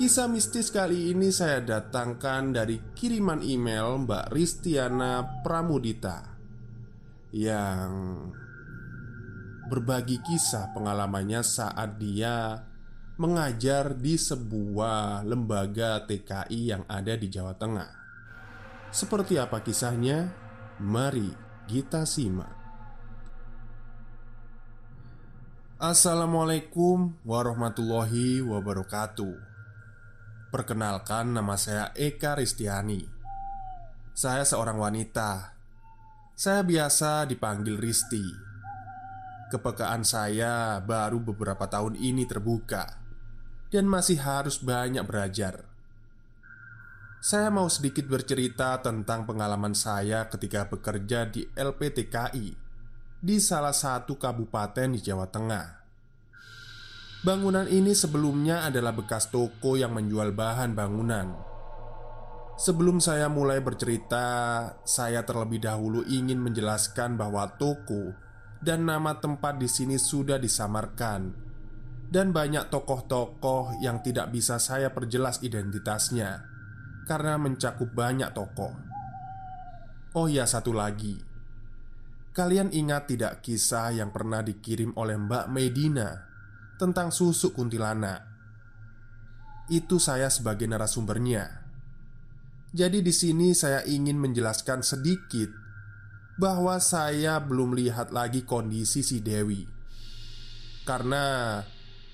Kisah mistis kali ini saya datangkan dari kiriman email Mbak Ristiana Pramudita Yang berbagi kisah pengalamannya saat dia mengajar di sebuah lembaga TKI yang ada di Jawa Tengah. Seperti apa kisahnya? Mari kita simak. Assalamualaikum warahmatullahi wabarakatuh Perkenalkan nama saya Eka Ristiani. Saya seorang wanita. Saya biasa dipanggil Risti. Kepekaan saya baru beberapa tahun ini terbuka Dan masih harus banyak belajar. Saya mau sedikit bercerita tentang pengalaman saya ketika bekerja di LPTKI Di salah satu kabupaten di Jawa Tengah Bangunan ini sebelumnya adalah bekas toko yang menjual bahan bangunan. Sebelum saya mulai bercerita, saya terlebih dahulu ingin menjelaskan bahwa toko dan nama tempat di sini sudah disamarkan, dan banyak tokoh-tokoh yang tidak bisa saya perjelas identitasnya karena mencakup banyak tokoh. Oh ya, satu lagi, kalian ingat tidak kisah yang pernah dikirim oleh Mbak Medina? Tentang susu kuntilanak. Itu saya sebagai narasumbernya. Jadi di sini saya ingin menjelaskan sedikit bahwa saya belum lihat lagi kondisi si Dewi. Karena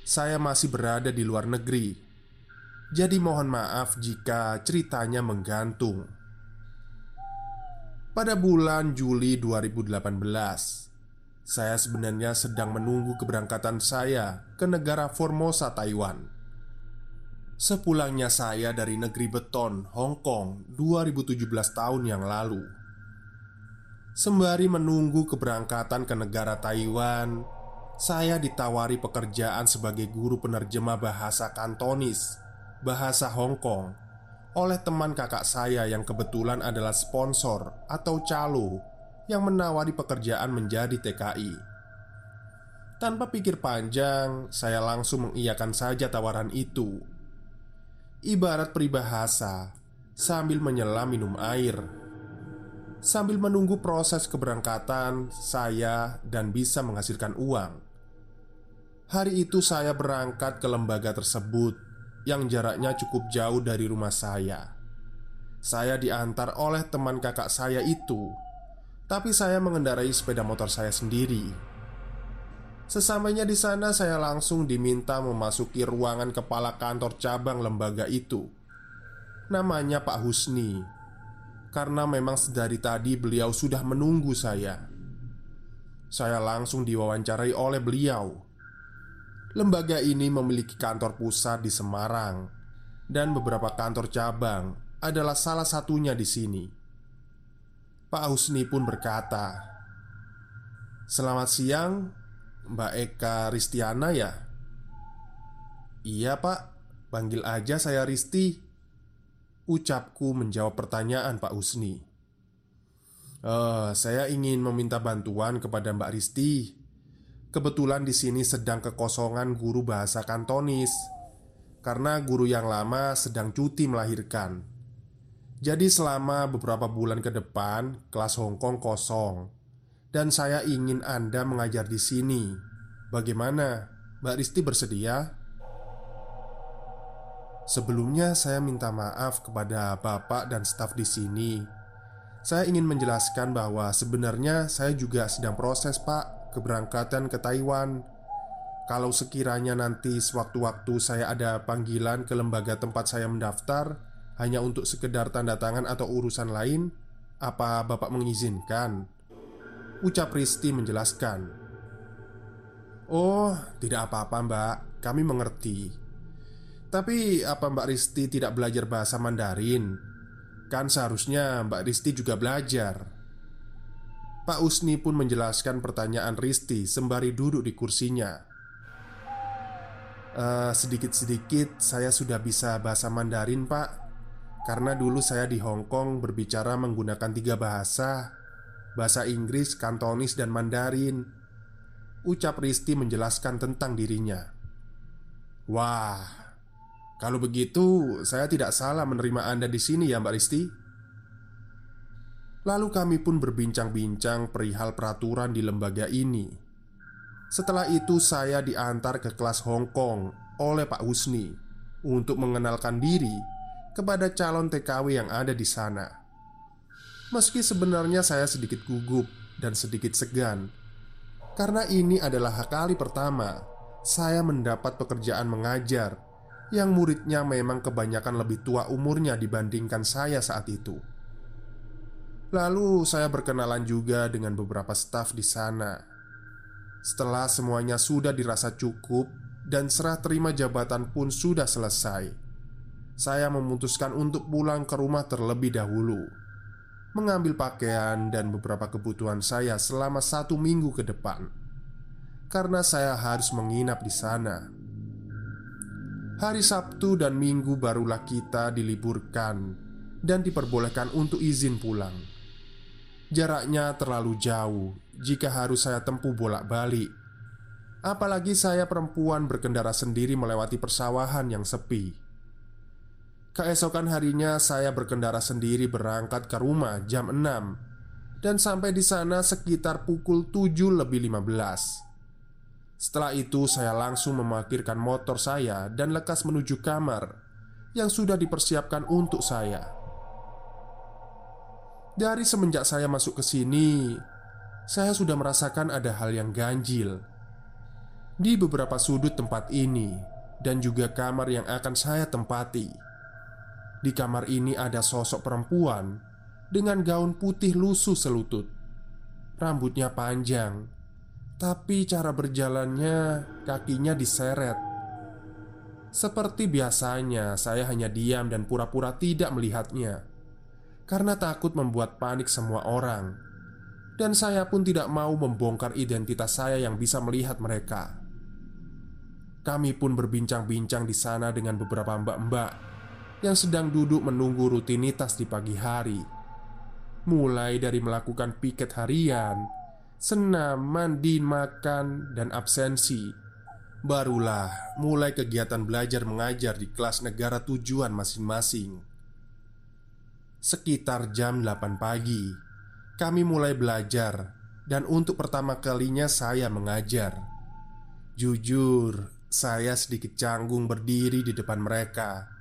saya masih berada di luar negeri. Jadi mohon maaf jika ceritanya menggantung. Pada bulan Juli 2018 saya sebenarnya sedang menunggu keberangkatan saya ke negara Formosa, Taiwan. Sepulangnya saya dari negeri beton, Hong Kong, 2017 tahun yang lalu. Sembari menunggu keberangkatan ke negara Taiwan, saya ditawari pekerjaan sebagai guru penerjemah bahasa Kantonis, bahasa Hong Kong, oleh teman kakak saya yang kebetulan adalah sponsor atau calo yang menawari pekerjaan menjadi TKI. Tanpa pikir panjang, saya langsung mengiyakan saja tawaran itu. Ibarat peribahasa, sambil menyelam minum air. Sambil menunggu proses keberangkatan, saya dan bisa menghasilkan uang. Hari itu saya berangkat ke lembaga tersebut yang jaraknya cukup jauh dari rumah saya. Saya diantar oleh teman kakak saya itu tapi saya mengendarai sepeda motor saya sendiri. Sesampainya di sana, saya langsung diminta memasuki ruangan kepala kantor cabang lembaga itu. Namanya Pak Husni, karena memang sedari tadi beliau sudah menunggu saya. Saya langsung diwawancarai oleh beliau. Lembaga ini memiliki kantor pusat di Semarang, dan beberapa kantor cabang adalah salah satunya di sini. Pak Husni pun berkata, Selamat siang, Mbak Eka Ristiana ya? Iya pak, panggil aja saya Risti Ucapku menjawab pertanyaan Pak Usni uh, Saya ingin meminta bantuan kepada Mbak Risti. Kebetulan di sini sedang kekosongan guru bahasa kantonis Karena guru yang lama sedang cuti melahirkan Jadi selama beberapa bulan ke depan Kelas Hongkong kosong Dan saya ingin Anda mengajar di sini Bagaimana? Mbak Risti bersedia? Sebelumnya saya minta maaf kepada Bapak dan staf di sini. Saya ingin menjelaskan bahwa sebenarnya saya juga sedang proses, Pak, keberangkatan ke Taiwan. Kalau sekiranya nanti sewaktu-waktu saya ada panggilan ke lembaga tempat saya mendaftar hanya untuk sekedar tanda tangan atau urusan lain, apa Bapak mengizinkan? Ucap Risti menjelaskan. Oh, tidak apa-apa, Mbak. Kami mengerti. Tapi apa Mbak Risti tidak belajar bahasa Mandarin? Kan seharusnya Mbak Risti juga belajar Pak Usni pun menjelaskan pertanyaan Risti sembari duduk di kursinya uh, Sedikit-sedikit saya sudah bisa bahasa Mandarin pak Karena dulu saya di Hong Kong berbicara menggunakan tiga bahasa Bahasa Inggris, Kantonis, dan Mandarin Ucap Risti menjelaskan tentang dirinya Wah, kalau begitu, saya tidak salah menerima Anda di sini ya, Mbak Risti. Lalu kami pun berbincang-bincang perihal peraturan di lembaga ini. Setelah itu, saya diantar ke kelas Hong Kong oleh Pak Husni untuk mengenalkan diri kepada calon TKW yang ada di sana. Meski sebenarnya saya sedikit gugup dan sedikit segan, karena ini adalah kali pertama saya mendapat pekerjaan mengajar yang muridnya memang kebanyakan lebih tua umurnya dibandingkan saya saat itu. Lalu saya berkenalan juga dengan beberapa staf di sana. Setelah semuanya sudah dirasa cukup dan serah terima jabatan pun sudah selesai, saya memutuskan untuk pulang ke rumah terlebih dahulu, mengambil pakaian dan beberapa kebutuhan saya selama satu minggu ke depan, karena saya harus menginap di sana. Hari Sabtu dan Minggu barulah kita diliburkan dan diperbolehkan untuk izin pulang. Jaraknya terlalu jauh jika harus saya tempuh bolak-balik. Apalagi saya perempuan berkendara sendiri melewati persawahan yang sepi. Keesokan harinya saya berkendara sendiri berangkat ke rumah jam 6 dan sampai di sana sekitar pukul 7 lebih 15. Setelah itu, saya langsung memarkirkan motor saya dan lekas menuju kamar yang sudah dipersiapkan untuk saya. Dari semenjak saya masuk ke sini, saya sudah merasakan ada hal yang ganjil di beberapa sudut tempat ini dan juga kamar yang akan saya tempati. Di kamar ini ada sosok perempuan dengan gaun putih lusuh selutut, rambutnya panjang tapi cara berjalannya kakinya diseret. Seperti biasanya saya hanya diam dan pura-pura tidak melihatnya Karena takut membuat panik semua orang. Dan saya pun tidak mau membongkar identitas saya yang bisa melihat mereka. Kami pun berbincang-bincang di sana dengan beberapa mbak-mbak Yang sedang duduk menunggu rutinitas di pagi hari. Mulai dari melakukan piket harian senam, mandi, makan, dan absensi. Barulah mulai kegiatan belajar mengajar di kelas negara tujuan masing-masing. Sekitar jam 8 pagi Kami mulai belajar Dan untuk pertama kalinya saya mengajar. Jujur, saya sedikit canggung berdiri di depan mereka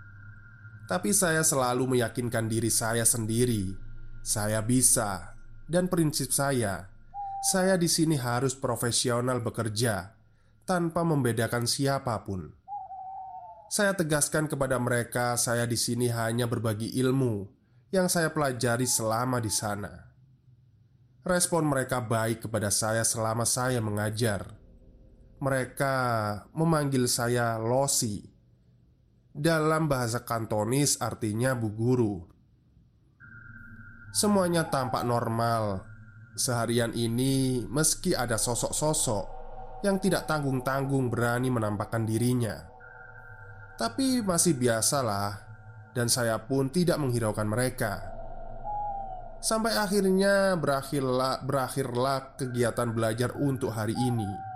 Tapi saya selalu meyakinkan diri saya sendiri Saya bisa Dan prinsip saya saya di sini harus profesional bekerja tanpa membedakan siapa pun. Saya tegaskan kepada mereka, saya di sini hanya berbagi ilmu yang saya pelajari selama di sana. Respon mereka baik kepada saya selama saya mengajar. Mereka memanggil saya Losi. Dalam bahasa Kantonis artinya bu guru. Semuanya tampak normal seharian ini meski ada sosok-sosok yang tidak tanggung-tanggung berani menampakkan dirinya, tapi masih biasalah, dan saya pun tidak menghiraukan mereka. Sampai akhirnya berakhirlah, berakhirlah kegiatan belajar untuk hari ini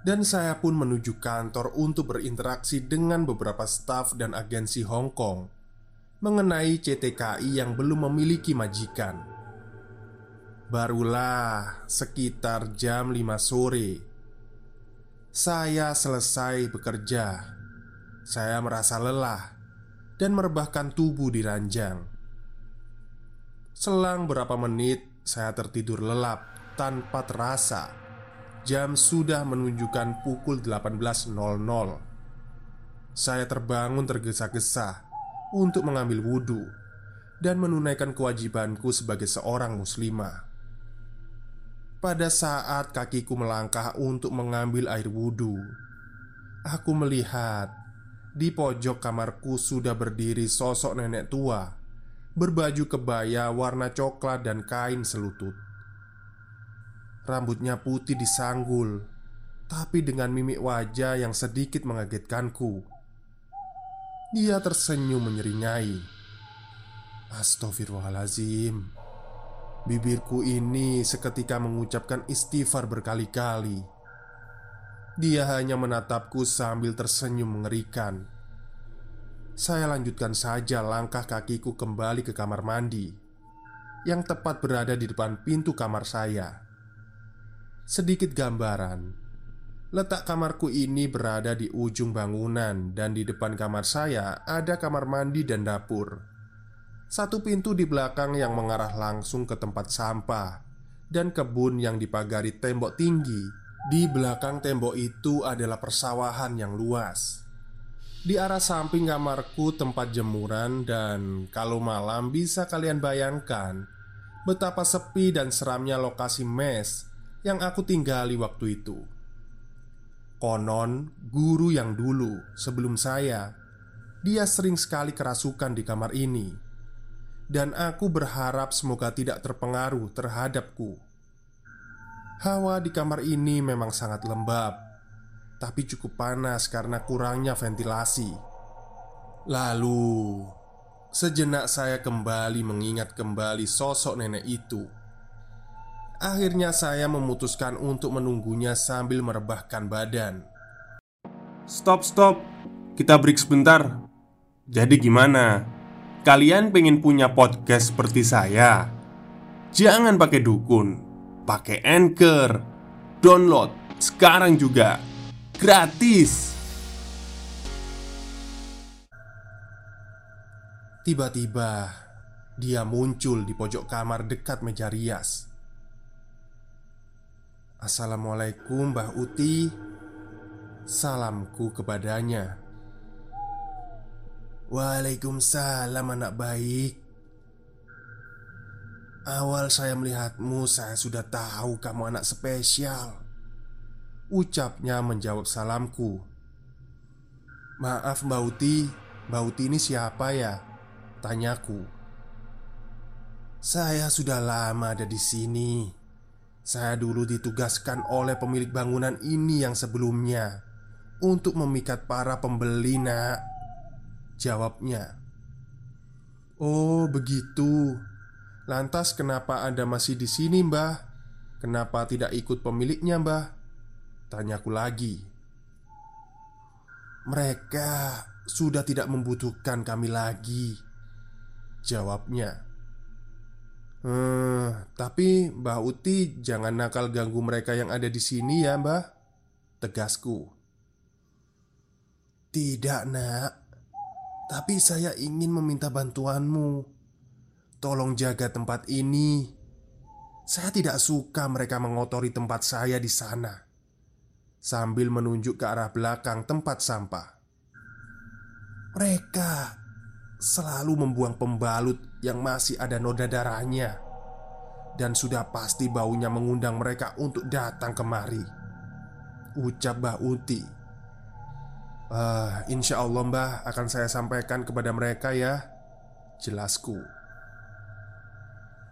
Dan saya pun menuju kantor untuk berinteraksi dengan beberapa staf dan agensi Hong Kong Mengenai CTKI yang belum memiliki majikan. Barulah sekitar jam 5 sore Saya selesai bekerja. Saya merasa lelah Dan merebahkan tubuh di ranjang. Selang berapa menit saya tertidur lelap tanpa terasa Jam sudah menunjukkan pukul 18.00 Saya terbangun tergesa-gesa untuk mengambil wudhu Dan menunaikan kewajibanku sebagai seorang muslimah Pada saat kakiku melangkah untuk mengambil air wudhu Aku melihat di pojok kamarku sudah berdiri sosok nenek tua berbaju kebaya warna coklat dan kain selutut. Rambutnya putih disanggul, tapi dengan mimik wajah yang sedikit mengagetkanku. Dia tersenyum menyeringai. Astaghfirullahalazim. Bibirku ini seketika mengucapkan istighfar berkali-kali. Dia hanya menatapku sambil tersenyum mengerikan. Saya lanjutkan saja langkah kakiku kembali ke kamar mandi Yang tepat berada di depan pintu kamar saya Sedikit gambaran. Letak kamarku ini berada di ujung bangunan Dan di depan kamar saya ada kamar mandi dan dapur. Satu pintu di belakang yang mengarah langsung ke tempat sampah Dan kebun yang dipagari tembok tinggi. Di belakang tembok itu adalah persawahan yang luas. Di arah samping kamarku tempat jemuran dan kalau malam bisa kalian bayangkan Betapa sepi dan seramnya lokasi mes yang aku tinggali waktu itu Konon guru yang dulu sebelum saya Dia sering sekali kerasukan di kamar ini Dan aku berharap semoga tidak terpengaruh terhadapku Hawa di kamar ini memang sangat lembab tapi cukup panas karena kurangnya ventilasi. Lalu, sejenak saya kembali mengingat kembali sosok nenek itu. Akhirnya, saya memutuskan untuk menunggunya sambil merebahkan badan. Stop, stop, kita break sebentar. Jadi, gimana? Kalian pengen punya podcast seperti saya? Jangan pakai dukun, pakai anchor, download sekarang juga gratis. Tiba-tiba dia muncul di pojok kamar dekat meja rias. Assalamualaikum, Mbah Uti. Salamku kepadanya. Waalaikumsalam, anak baik. Awal saya melihatmu, saya sudah tahu kamu anak spesial. Ucapnya menjawab salamku Maaf Mbak Uti Mbak Uti ini siapa ya? Tanyaku Saya sudah lama ada di sini Saya dulu ditugaskan oleh pemilik bangunan ini yang sebelumnya Untuk memikat para pembeli nak Jawabnya Oh begitu Lantas kenapa Anda masih di sini mbah? Kenapa tidak ikut pemiliknya mbah? Tanyaku lagi Mereka sudah tidak membutuhkan kami lagi Jawabnya Hmm, tapi Mbah Uti jangan nakal ganggu mereka yang ada di sini ya Mbah. Tegasku. Tidak nak. Tapi saya ingin meminta bantuanmu. Tolong jaga tempat ini. Saya tidak suka mereka mengotori tempat saya di sana. Sambil menunjuk ke arah belakang tempat sampah. Mereka selalu membuang pembalut yang masih ada noda darahnya, dan sudah pasti baunya mengundang mereka untuk datang kemari. Ucap Mbah Uti. Uh, insya Allah Mbah akan saya sampaikan kepada mereka ya. Jelasku.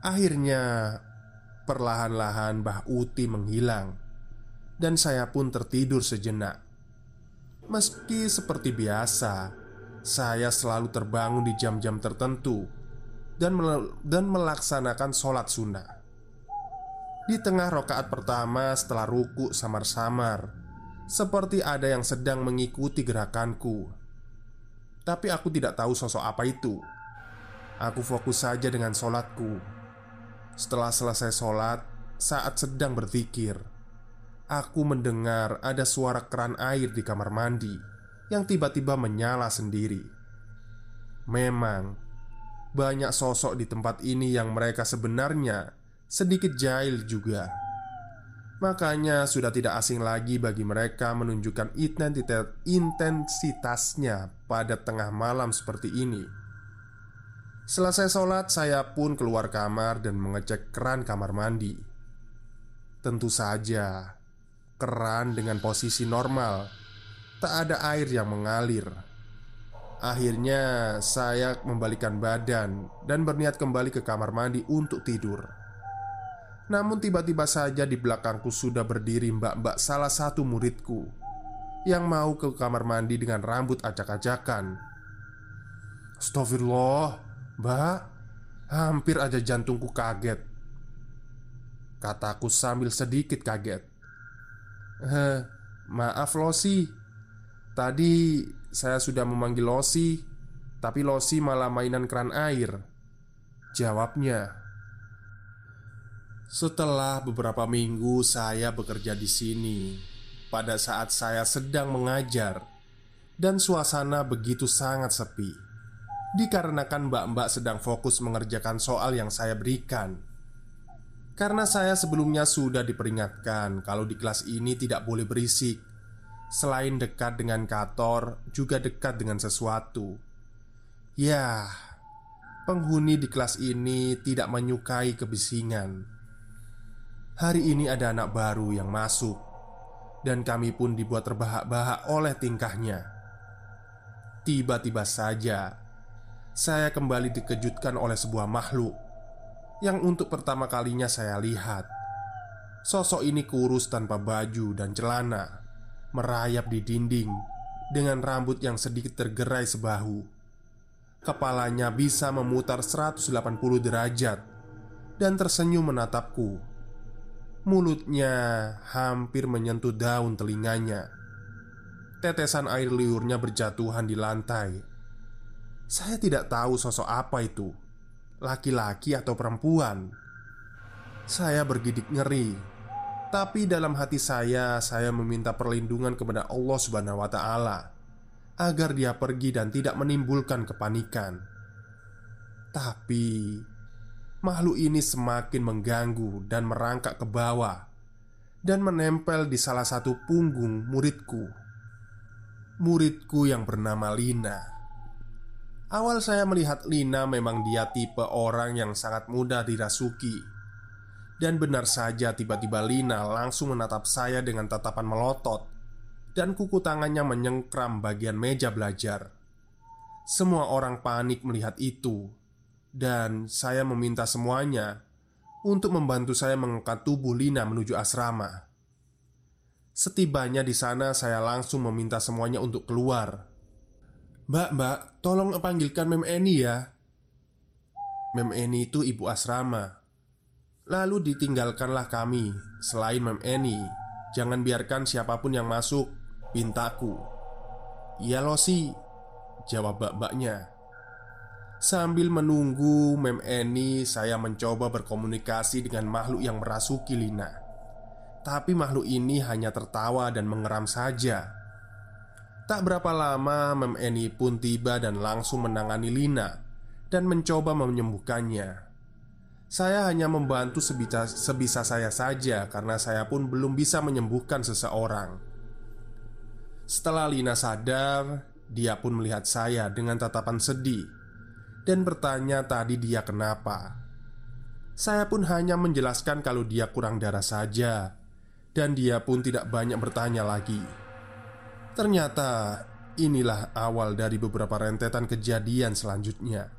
Akhirnya perlahan-lahan Mbah Uti menghilang. Dan saya pun tertidur sejenak. Meski seperti biasa Saya selalu terbangun di jam-jam tertentu Dan, dan melaksanakan sholat sunnah. Di tengah rokaat pertama setelah ruku samar-samar Seperti ada yang sedang mengikuti gerakanku. Tapi aku tidak tahu sosok apa itu. Aku fokus saja dengan sholatku. Setelah selesai sholat Saat sedang berzikir Aku mendengar ada suara keran air di kamar mandi Yang tiba-tiba menyala sendiri. Memang Banyak sosok di tempat ini yang mereka sebenarnya Sedikit jahil juga Makanya sudah tidak asing lagi bagi mereka menunjukkan intensitasnya pada tengah malam seperti ini Selesai sholat, saya pun keluar kamar dan mengecek keran kamar mandi. Tentu saja, keran dengan posisi normal, tak ada air yang mengalir. Akhirnya, saya membalikan badan dan berniat kembali ke kamar mandi untuk tidur. Namun, tiba-tiba saja di belakangku sudah berdiri mbak-mbak salah satu muridku yang mau ke kamar mandi dengan rambut acak-acakan. Astagfirullah, Mbak, hampir aja jantungku kaget Kataku sambil sedikit kaget Eh, maaf Losi Tadi saya sudah memanggil Losi Tapi Losi malah mainan keran air. Jawabnya Setelah beberapa minggu saya bekerja di sini Pada saat saya sedang mengajar Dan suasana begitu sangat sepi Dikarenakan mbak-mbak sedang fokus mengerjakan soal yang saya berikan. Karena saya sebelumnya sudah diperingatkan Kalau di kelas ini tidak boleh berisik Selain dekat dengan kantor Juga dekat dengan sesuatu. Ya Penghuni di kelas ini tidak menyukai kebisingan. Hari ini ada anak baru yang masuk Dan kami pun dibuat terbahak-bahak oleh tingkahnya. Tiba-tiba saja saya kembali dikejutkan oleh sebuah makhluk yang untuk pertama kalinya saya lihat. Sosok ini kurus tanpa baju dan celana, merayap di dinding dengan rambut yang sedikit tergerai sebahu. Kepalanya bisa memutar 180 derajat dan tersenyum menatapku. Mulutnya hampir menyentuh daun telinganya. Tetesan air liurnya berjatuhan di lantai saya tidak tahu sosok apa itu Laki-laki atau perempuan Saya bergidik ngeri Tapi dalam hati saya Saya meminta perlindungan kepada Allah subhanahu wa ta'ala Agar dia pergi dan tidak menimbulkan kepanikan. Tapi Makhluk ini semakin mengganggu dan merangkak ke bawah Dan menempel di salah satu punggung muridku. Muridku yang bernama Lina. Awal saya melihat Lina memang dia tipe orang yang sangat mudah dirasuki Dan benar saja tiba-tiba Lina langsung menatap saya dengan tatapan melotot Dan kuku tangannya menyengkram bagian meja belajar. Semua orang panik melihat itu Dan saya meminta semuanya Untuk membantu saya mengangkat tubuh Lina menuju asrama. Setibanya di sana saya langsung meminta semuanya untuk keluar. Mbak, mbak, tolong panggilkan Mem Eni ya. Mem Eni itu ibu asrama Lalu ditinggalkanlah kami Selain Mem Eni. Jangan biarkan siapa pun yang masuk Pintaku. Iya sih Jawab mbak-mbaknya. Sambil menunggu Mem Eni Saya mencoba berkomunikasi dengan makhluk yang merasuki Lina. Tapi makhluk ini hanya tertawa dan mengeram saja. Tak berapa lama Mem Eni pun tiba dan langsung menangani Lina Dan mencoba menyembuhkannya Saya hanya membantu sebisa, sebisa saya saja Karena saya pun belum bisa menyembuhkan seseorang. Setelah Lina sadar Dia pun melihat saya dengan tatapan sedih Dan bertanya tadi dia kenapa. Saya pun hanya menjelaskan kalau dia kurang darah saja Dan dia pun tidak banyak bertanya lagi. Ternyata inilah awal dari beberapa rentetan kejadian selanjutnya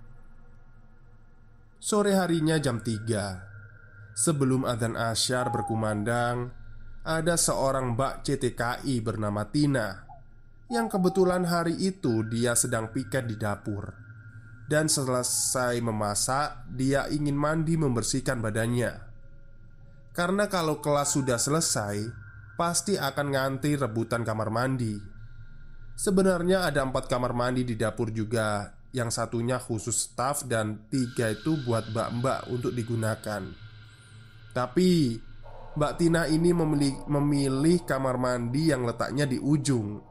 Sore harinya jam 3 Sebelum adzan asyar berkumandang, ada seorang mbak CTKI bernama Tina yang kebetulan hari itu dia sedang piket di dapur. Dan selesai memasak, dia ingin mandi membersihkan badannya. Karena kalau kelas sudah selesai, pasti akan ngantri rebutan kamar mandi. Sebenarnya ada empat kamar mandi di dapur juga Yang satunya khusus staff dan tiga itu buat mbak-mbak untuk digunakan. Tapi Mbak Tina ini memilih, memilih kamar mandi yang letaknya di ujung.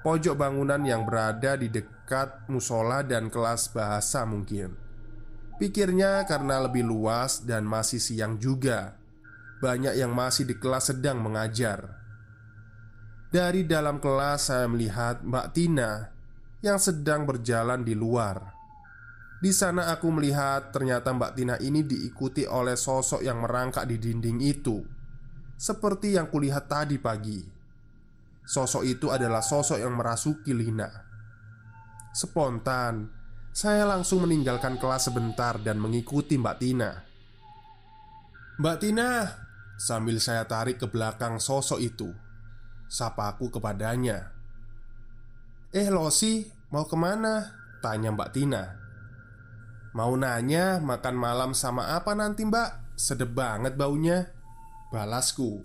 Pojok bangunan yang berada di dekat musola dan kelas bahasa mungkin. Pikirnya karena lebih luas dan masih siang juga. Banyak yang masih di kelas sedang mengajar. Dari dalam kelas saya melihat Mbak Tina yang sedang berjalan di luar. Di sana aku melihat ternyata Mbak Tina ini diikuti oleh sosok yang merangkak di dinding itu. Seperti yang kulihat tadi pagi. Sosok itu adalah sosok yang merasuki Lina. Spontan, saya langsung meninggalkan kelas sebentar dan mengikuti Mbak Tina. Mbak Tina, sambil saya tarik ke belakang sosok itu. Sapaku kepadanya Eh Losi, mau ke mana? Tanya Mbak Tina Mau nanya makan malam sama apa nanti mbak? Sedep banget baunya Balasku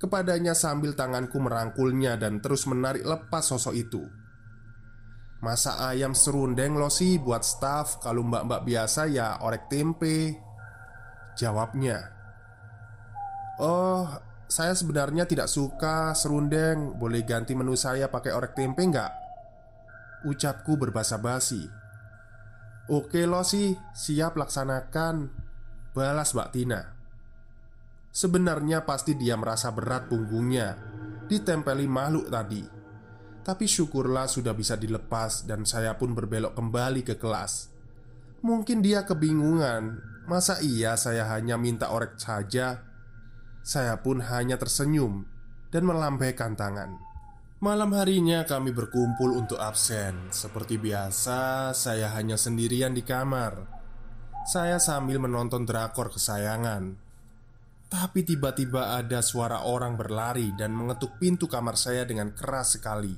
Kepadanya sambil tanganku merangkulnya dan terus menarik lepas sosok itu Masa ayam serundeng Losi buat staff Kalau mbak-mbak biasa ya orek tempe Jawabnya Oh saya sebenarnya tidak suka serundeng Boleh ganti menu saya pakai orek tempe nggak? Ucapku berbahasa basi Oke lo sih, siap laksanakan. Balas Mbak Tina. Sebenarnya pasti dia merasa berat punggungnya Ditempeli makhluk tadi. Tapi syukurlah sudah bisa dilepas Dan saya pun berbelok kembali ke kelas. Mungkin dia kebingungan Masa iya saya hanya minta orek saja? Saya pun hanya tersenyum dan melambaikan tangan. Malam harinya kami berkumpul untuk absen. Seperti biasa, saya hanya sendirian di kamar. Saya sambil menonton drakor kesayangan. Tapi tiba-tiba ada suara orang berlari dan mengetuk pintu kamar saya dengan keras sekali.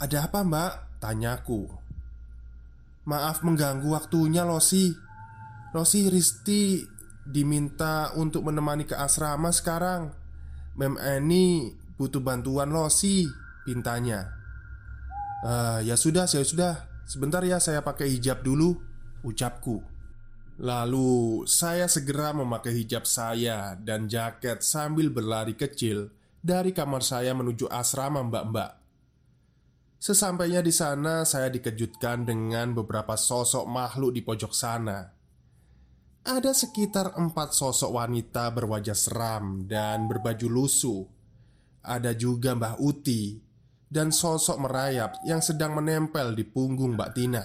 "Ada apa, Mbak?" tanyaku. "Maaf mengganggu waktunya, Losi. Losi Risti diminta untuk menemani ke asrama sekarang. Mem Eni butuh bantuan losi, pintanya. Uh, ya sudah, ya sudah. Sebentar ya saya pakai hijab dulu, ucapku. Lalu saya segera memakai hijab saya dan jaket sambil berlari kecil dari kamar saya menuju asrama mbak-mbak. Sesampainya di sana, saya dikejutkan dengan beberapa sosok makhluk di pojok sana. Ada sekitar empat sosok wanita berwajah seram dan berbaju lusuh. Ada juga Mbah Uti dan sosok merayap yang sedang menempel di punggung Mbak Tina.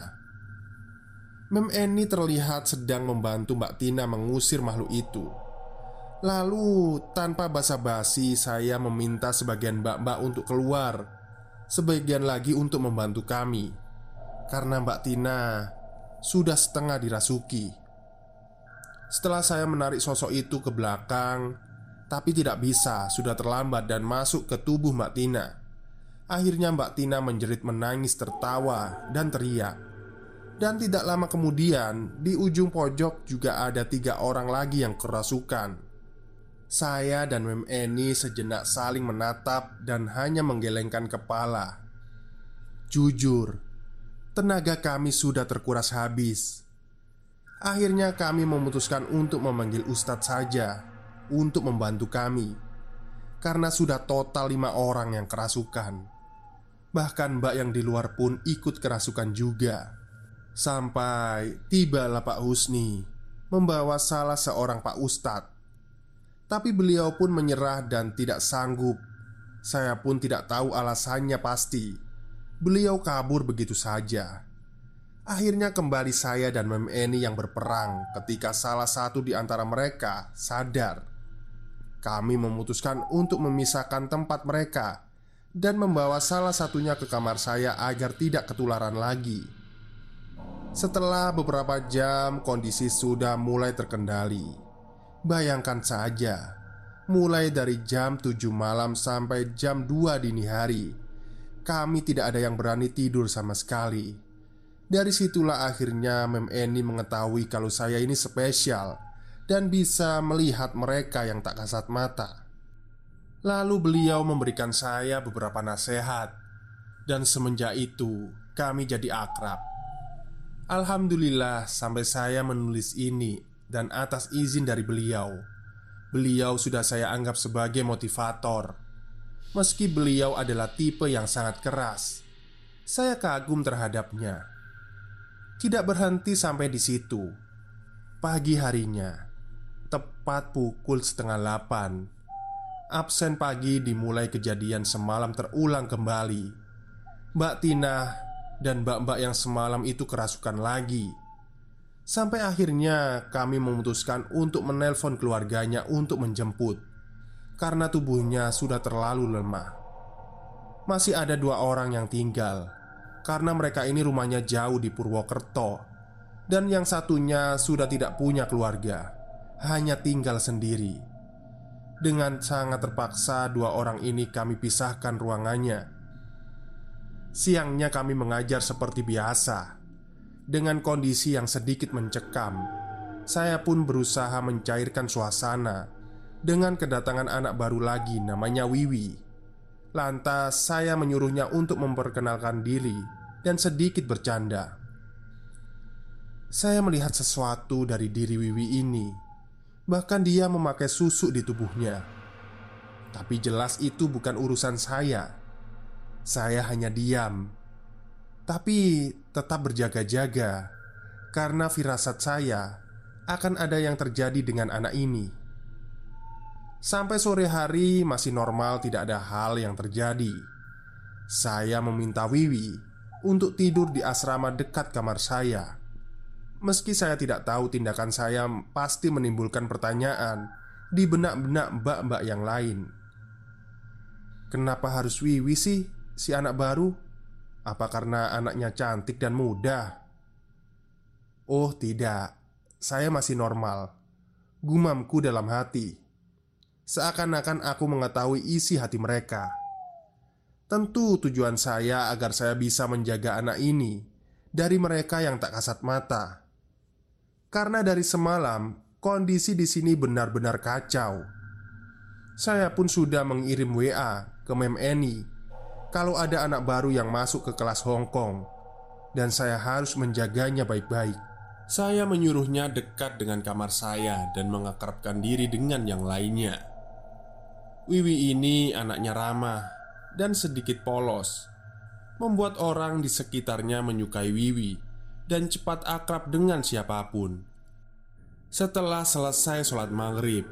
Mem Eni terlihat sedang membantu Mbak Tina mengusir makhluk itu. Lalu, tanpa basa-basi, saya meminta sebagian mbak-mbak untuk keluar, sebagian lagi untuk membantu kami, karena Mbak Tina sudah setengah dirasuki. Setelah saya menarik sosok itu ke belakang, tapi tidak bisa, sudah terlambat dan masuk ke tubuh Mbak Tina. Akhirnya Mbak Tina menjerit menangis tertawa dan teriak. Dan tidak lama kemudian Di ujung pojok juga ada tiga orang lagi yang kerasukan. Saya dan Mem Eni sejenak saling menatap Dan hanya menggelengkan kepala. Jujur Tenaga kami sudah terkuras habis. Akhirnya kami memutuskan untuk memanggil Ustadz saja Untuk membantu kami. Karena sudah total lima orang yang kerasukan. Bahkan mbak yang di luar pun ikut kerasukan juga. Sampai tibalah Pak Husni Membawa salah seorang Pak Ustadz. Tapi beliau pun menyerah dan tidak sanggup. Saya pun tidak tahu alasannya pasti. Beliau kabur begitu saja. Akhirnya kembali saya dan Mem Eni yang berperang ketika salah satu di antara mereka sadar Kami memutuskan untuk memisahkan tempat mereka Dan membawa salah satunya ke kamar saya agar tidak ketularan lagi Setelah beberapa jam, kondisi sudah mulai terkendali. Bayangkan saja, mulai dari jam 7 malam sampai jam 2 dini hari, kami tidak ada yang berani tidur sama sekali. Dari situlah akhirnya Mem Eni mengetahui kalau saya ini spesial dan bisa melihat mereka yang tak kasat mata. Lalu beliau memberikan saya beberapa nasihat, dan semenjak itu kami jadi akrab. Alhamdulillah, sampai saya menulis ini dan atas izin dari beliau, beliau sudah saya anggap sebagai motivator. Meski beliau adalah tipe yang sangat keras, saya kagum terhadapnya. Tidak berhenti sampai di situ. Pagi harinya, tepat pukul setengah delapan, absen pagi dimulai kejadian semalam terulang kembali. Mbak Tina dan mbak-mbak yang semalam itu kerasukan lagi. Sampai akhirnya kami memutuskan untuk menelpon keluarganya untuk menjemput karena tubuhnya sudah terlalu lemah. Masih ada dua orang yang tinggal karena mereka ini rumahnya jauh di Purwokerto dan yang satunya sudah tidak punya keluarga, hanya tinggal sendiri. Dengan sangat terpaksa, dua orang ini kami pisahkan ruangannya. Siangnya kami mengajar seperti biasa Dengan kondisi yang sedikit mencekam. Saya pun berusaha mencairkan suasana Dengan kedatangan anak baru lagi namanya Wiwi. Lantas saya menyuruhnya untuk memperkenalkan diri Dan sedikit bercanda. Saya melihat sesuatu dari diri Wiwi ini Bahkan dia memakai susuk di tubuhnya Tapi jelas itu bukan urusan saya saya hanya diam, tapi tetap berjaga-jaga karena firasat saya akan ada yang terjadi dengan anak ini. Sampai sore hari masih normal, tidak ada hal yang terjadi. Saya meminta Wiwi untuk tidur di asrama dekat kamar saya. Meski saya tidak tahu tindakan saya pasti menimbulkan pertanyaan di benak-benak mbak-mbak yang lain. Kenapa harus Wiwi sih? si anak baru? Apa karena anaknya cantik dan muda? Oh, tidak. Saya masih normal. Gumamku dalam hati. Seakan-akan aku mengetahui isi hati mereka. Tentu tujuan saya agar saya bisa menjaga anak ini dari mereka yang tak kasat mata. Karena dari semalam kondisi di sini benar-benar kacau. Saya pun sudah mengirim WA ke Mem Eni kalau ada anak baru yang masuk ke kelas Hong Kong dan saya harus menjaganya baik-baik. Saya menyuruhnya dekat dengan kamar saya dan mengakrabkan diri dengan yang lainnya. Wiwi ini anaknya ramah dan sedikit polos, membuat orang di sekitarnya menyukai Wiwi dan cepat akrab dengan siapa pun. Setelah selesai sholat maghrib,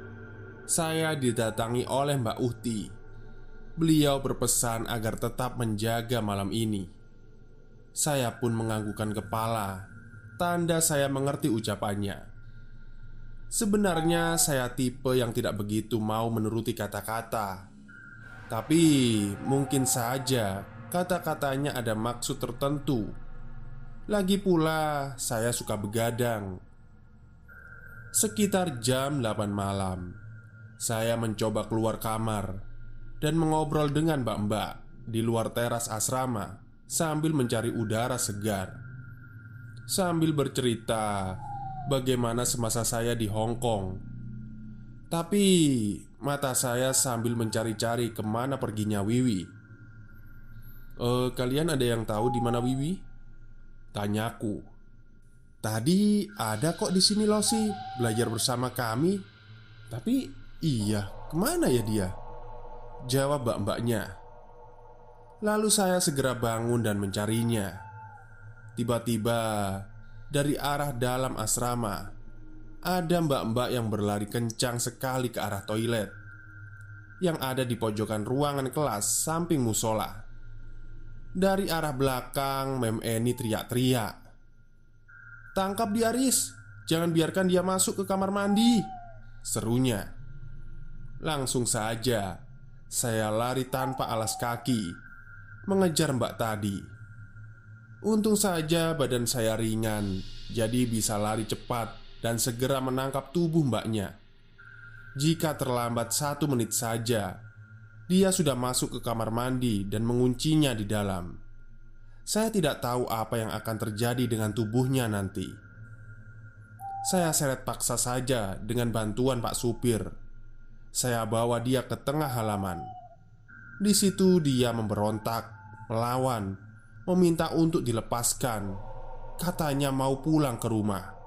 saya didatangi oleh Mbak Uhti Beliau berpesan agar tetap menjaga malam ini. Saya pun menganggukkan kepala, tanda saya mengerti ucapannya. Sebenarnya saya tipe yang tidak begitu mau menuruti kata-kata, tapi mungkin saja kata-katanya ada maksud tertentu. Lagi pula, saya suka begadang. Sekitar jam 8 malam, saya mencoba keluar kamar dan mengobrol dengan mbak-mbak di luar teras asrama sambil mencari udara segar. Sambil bercerita bagaimana semasa saya di Hong Kong. Tapi mata saya sambil mencari-cari ke mana perginya Wiwi. E, kalian ada yang tahu di mana Wiwi? Tanyaku. Tadi ada kok di sini Losi belajar bersama kami. Tapi iya, ke mana ya dia? Jawab mbak-mbaknya Lalu saya segera bangun dan mencarinya Tiba-tiba Dari arah dalam asrama Ada mbak-mbak yang berlari kencang sekali ke arah toilet Yang ada di pojokan ruangan kelas samping musola Dari arah belakang Mem Eni teriak-teriak. Tangkap dia Riz. Jangan biarkan dia masuk ke kamar mandi. Serunya. Langsung saja saya lari tanpa alas kaki Mengejar mbak tadi. Untung saja badan saya ringan, jadi bisa lari cepat dan segera menangkap tubuh mbaknya. Jika terlambat satu menit saja, dia sudah masuk ke kamar mandi dan menguncinya di dalam. Saya tidak tahu apa yang akan terjadi dengan tubuhnya nanti. Saya seret paksa saja dengan bantuan Pak Supir. Saya bawa dia ke tengah halaman. Di situ dia memberontak, melawan, meminta untuk dilepaskan. Katanya mau pulang ke rumah.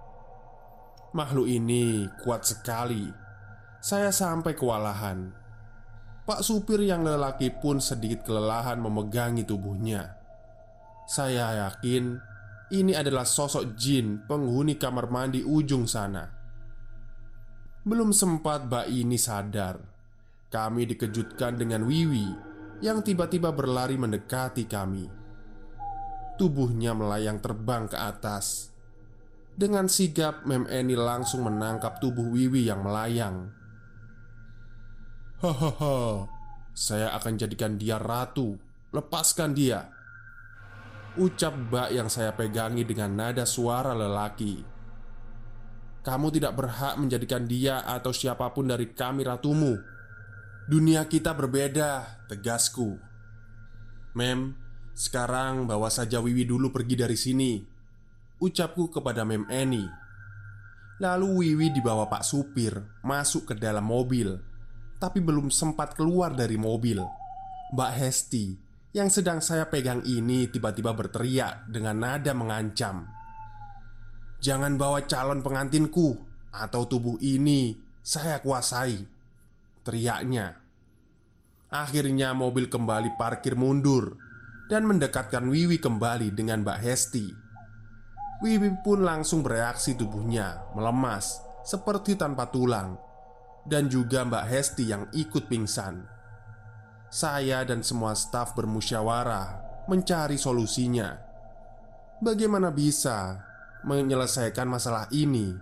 Makhluk ini kuat sekali. Saya sampai kewalahan. Pak supir yang lelaki pun sedikit kelelahan memegangi tubuhnya. Saya yakin ini adalah sosok jin penghuni kamar mandi ujung sana. Belum sempat Mbak ini sadar Kami dikejutkan dengan Wiwi Yang tiba-tiba berlari mendekati kami Tubuhnya melayang terbang ke atas Dengan sigap Mem Eni langsung menangkap tubuh Wiwi yang melayang Hahaha Saya akan jadikan dia ratu Lepaskan dia Ucap Mbak yang saya pegangi dengan nada suara lelaki kamu tidak berhak menjadikan dia atau siapa pun dari kami ratumu. Dunia kita berbeda, tegasku. Mem, sekarang bawa saja Wiwi dulu pergi dari sini. Ucapku kepada Mem Eni. Lalu Wiwi dibawa Pak Supir masuk ke dalam mobil, tapi belum sempat keluar dari mobil. Mbak Hesti yang sedang saya pegang ini tiba-tiba berteriak dengan nada mengancam. Jangan bawa calon pengantinku Atau tubuh ini Saya kuasai Teriaknya Akhirnya mobil kembali parkir mundur Dan mendekatkan Wiwi kembali dengan Mbak Hesti Wiwi pun langsung bereaksi tubuhnya Melemas Seperti tanpa tulang Dan juga Mbak Hesti yang ikut pingsan. Saya dan semua staf bermusyawarah Mencari solusinya. Bagaimana bisa menyelesaikan masalah ini.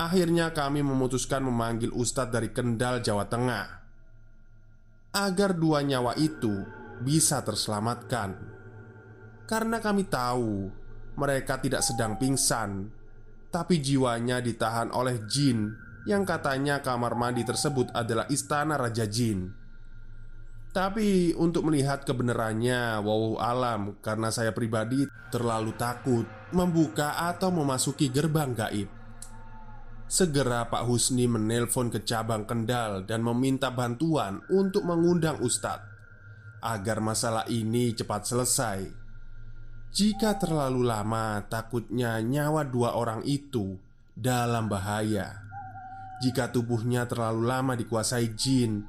Akhirnya kami memutuskan memanggil ustadz dari Kendal, Jawa Tengah Agar dua nyawa itu bisa terselamatkan. Karena kami tahu mereka tidak sedang pingsan Tapi jiwanya ditahan oleh jin Yang katanya kamar mandi tersebut adalah istana Raja Jin tapi untuk melihat kebenarannya, wow alam, karena saya pribadi terlalu takut membuka atau memasuki gerbang gaib. Segera Pak Husni menelpon ke cabang Kendal dan meminta bantuan untuk mengundang Ustadz agar masalah ini cepat selesai. Jika terlalu lama, takutnya nyawa dua orang itu dalam bahaya. Jika tubuhnya terlalu lama dikuasai jin,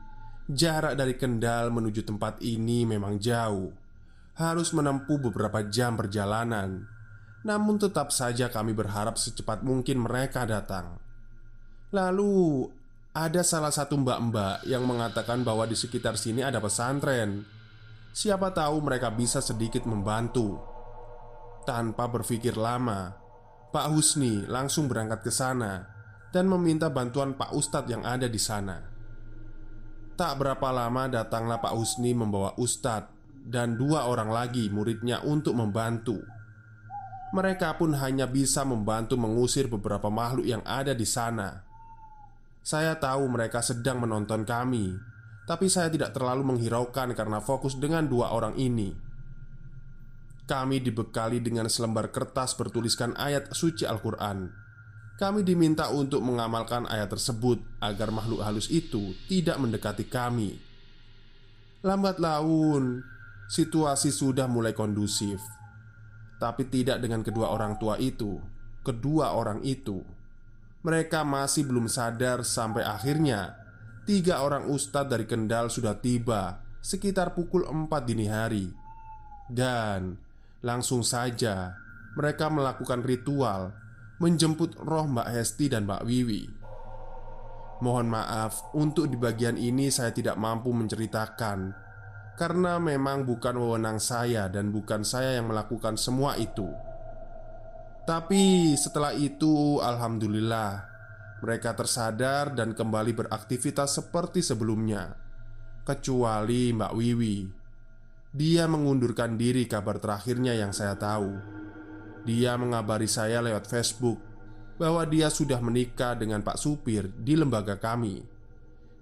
Jarak dari Kendal menuju tempat ini memang jauh. Harus menempuh beberapa jam perjalanan. Namun tetap saja kami berharap secepat mungkin mereka datang. Lalu ada salah satu mbak-mbak yang mengatakan bahwa di sekitar sini ada pesantren. Siapa tahu mereka bisa sedikit membantu. Tanpa berpikir lama Pak Husni langsung berangkat ke sana Dan meminta bantuan Pak Ustadz yang ada di sana Tak berapa lama datanglah Pak Husni membawa Ustadz dan dua orang lagi muridnya untuk membantu. Mereka pun hanya bisa membantu mengusir beberapa makhluk yang ada di sana. Saya tahu mereka sedang menonton kami, tapi saya tidak terlalu menghiraukan karena fokus dengan dua orang ini. Kami dibekali dengan selembar kertas bertuliskan ayat suci Al-Quran kami diminta untuk mengamalkan ayat tersebut agar makhluk halus itu tidak mendekati kami. Lambat laun, situasi sudah mulai kondusif, tapi tidak dengan kedua orang tua itu. Kedua orang itu, mereka masih belum sadar sampai akhirnya tiga orang ustadz dari Kendal sudah tiba sekitar pukul 4 dini hari, dan langsung saja mereka melakukan ritual menjemput roh Mbak Hesti dan Mbak Wiwi. Mohon maaf, untuk di bagian ini saya tidak mampu menceritakan karena memang bukan wewenang saya dan bukan saya yang melakukan semua itu. Tapi setelah itu, alhamdulillah, mereka tersadar dan kembali beraktivitas seperti sebelumnya, kecuali Mbak Wiwi. Dia mengundurkan diri kabar terakhirnya yang saya tahu. Dia mengabari saya lewat Facebook bahwa dia sudah menikah dengan Pak Supir di lembaga kami.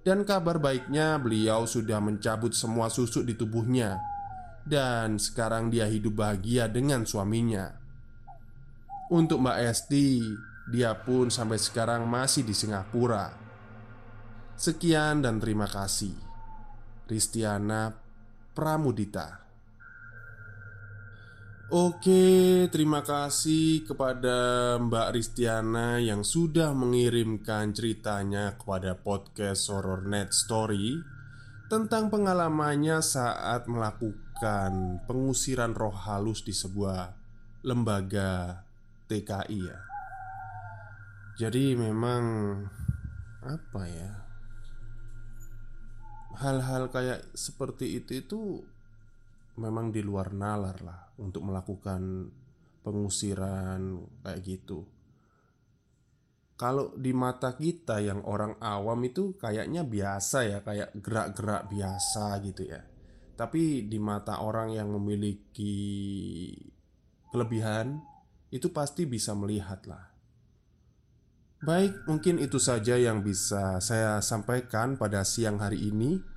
Dan kabar baiknya beliau sudah mencabut semua susuk di tubuhnya. Dan sekarang dia hidup bahagia dengan suaminya. Untuk Mbak Esti, dia pun sampai sekarang masih di Singapura. Sekian dan terima kasih. Ristiana Pramudita Oke, terima kasih kepada Mbak Ristiana yang sudah mengirimkan ceritanya kepada podcast Horror Net Story tentang pengalamannya saat melakukan pengusiran roh halus di sebuah lembaga TKI ya. Jadi memang apa ya? Hal-hal kayak seperti itu itu memang di luar nalar lah untuk melakukan pengusiran kayak gitu. Kalau di mata kita yang orang awam itu kayaknya biasa ya, kayak gerak-gerak biasa gitu ya. Tapi di mata orang yang memiliki kelebihan itu pasti bisa melihat lah. Baik, mungkin itu saja yang bisa saya sampaikan pada siang hari ini.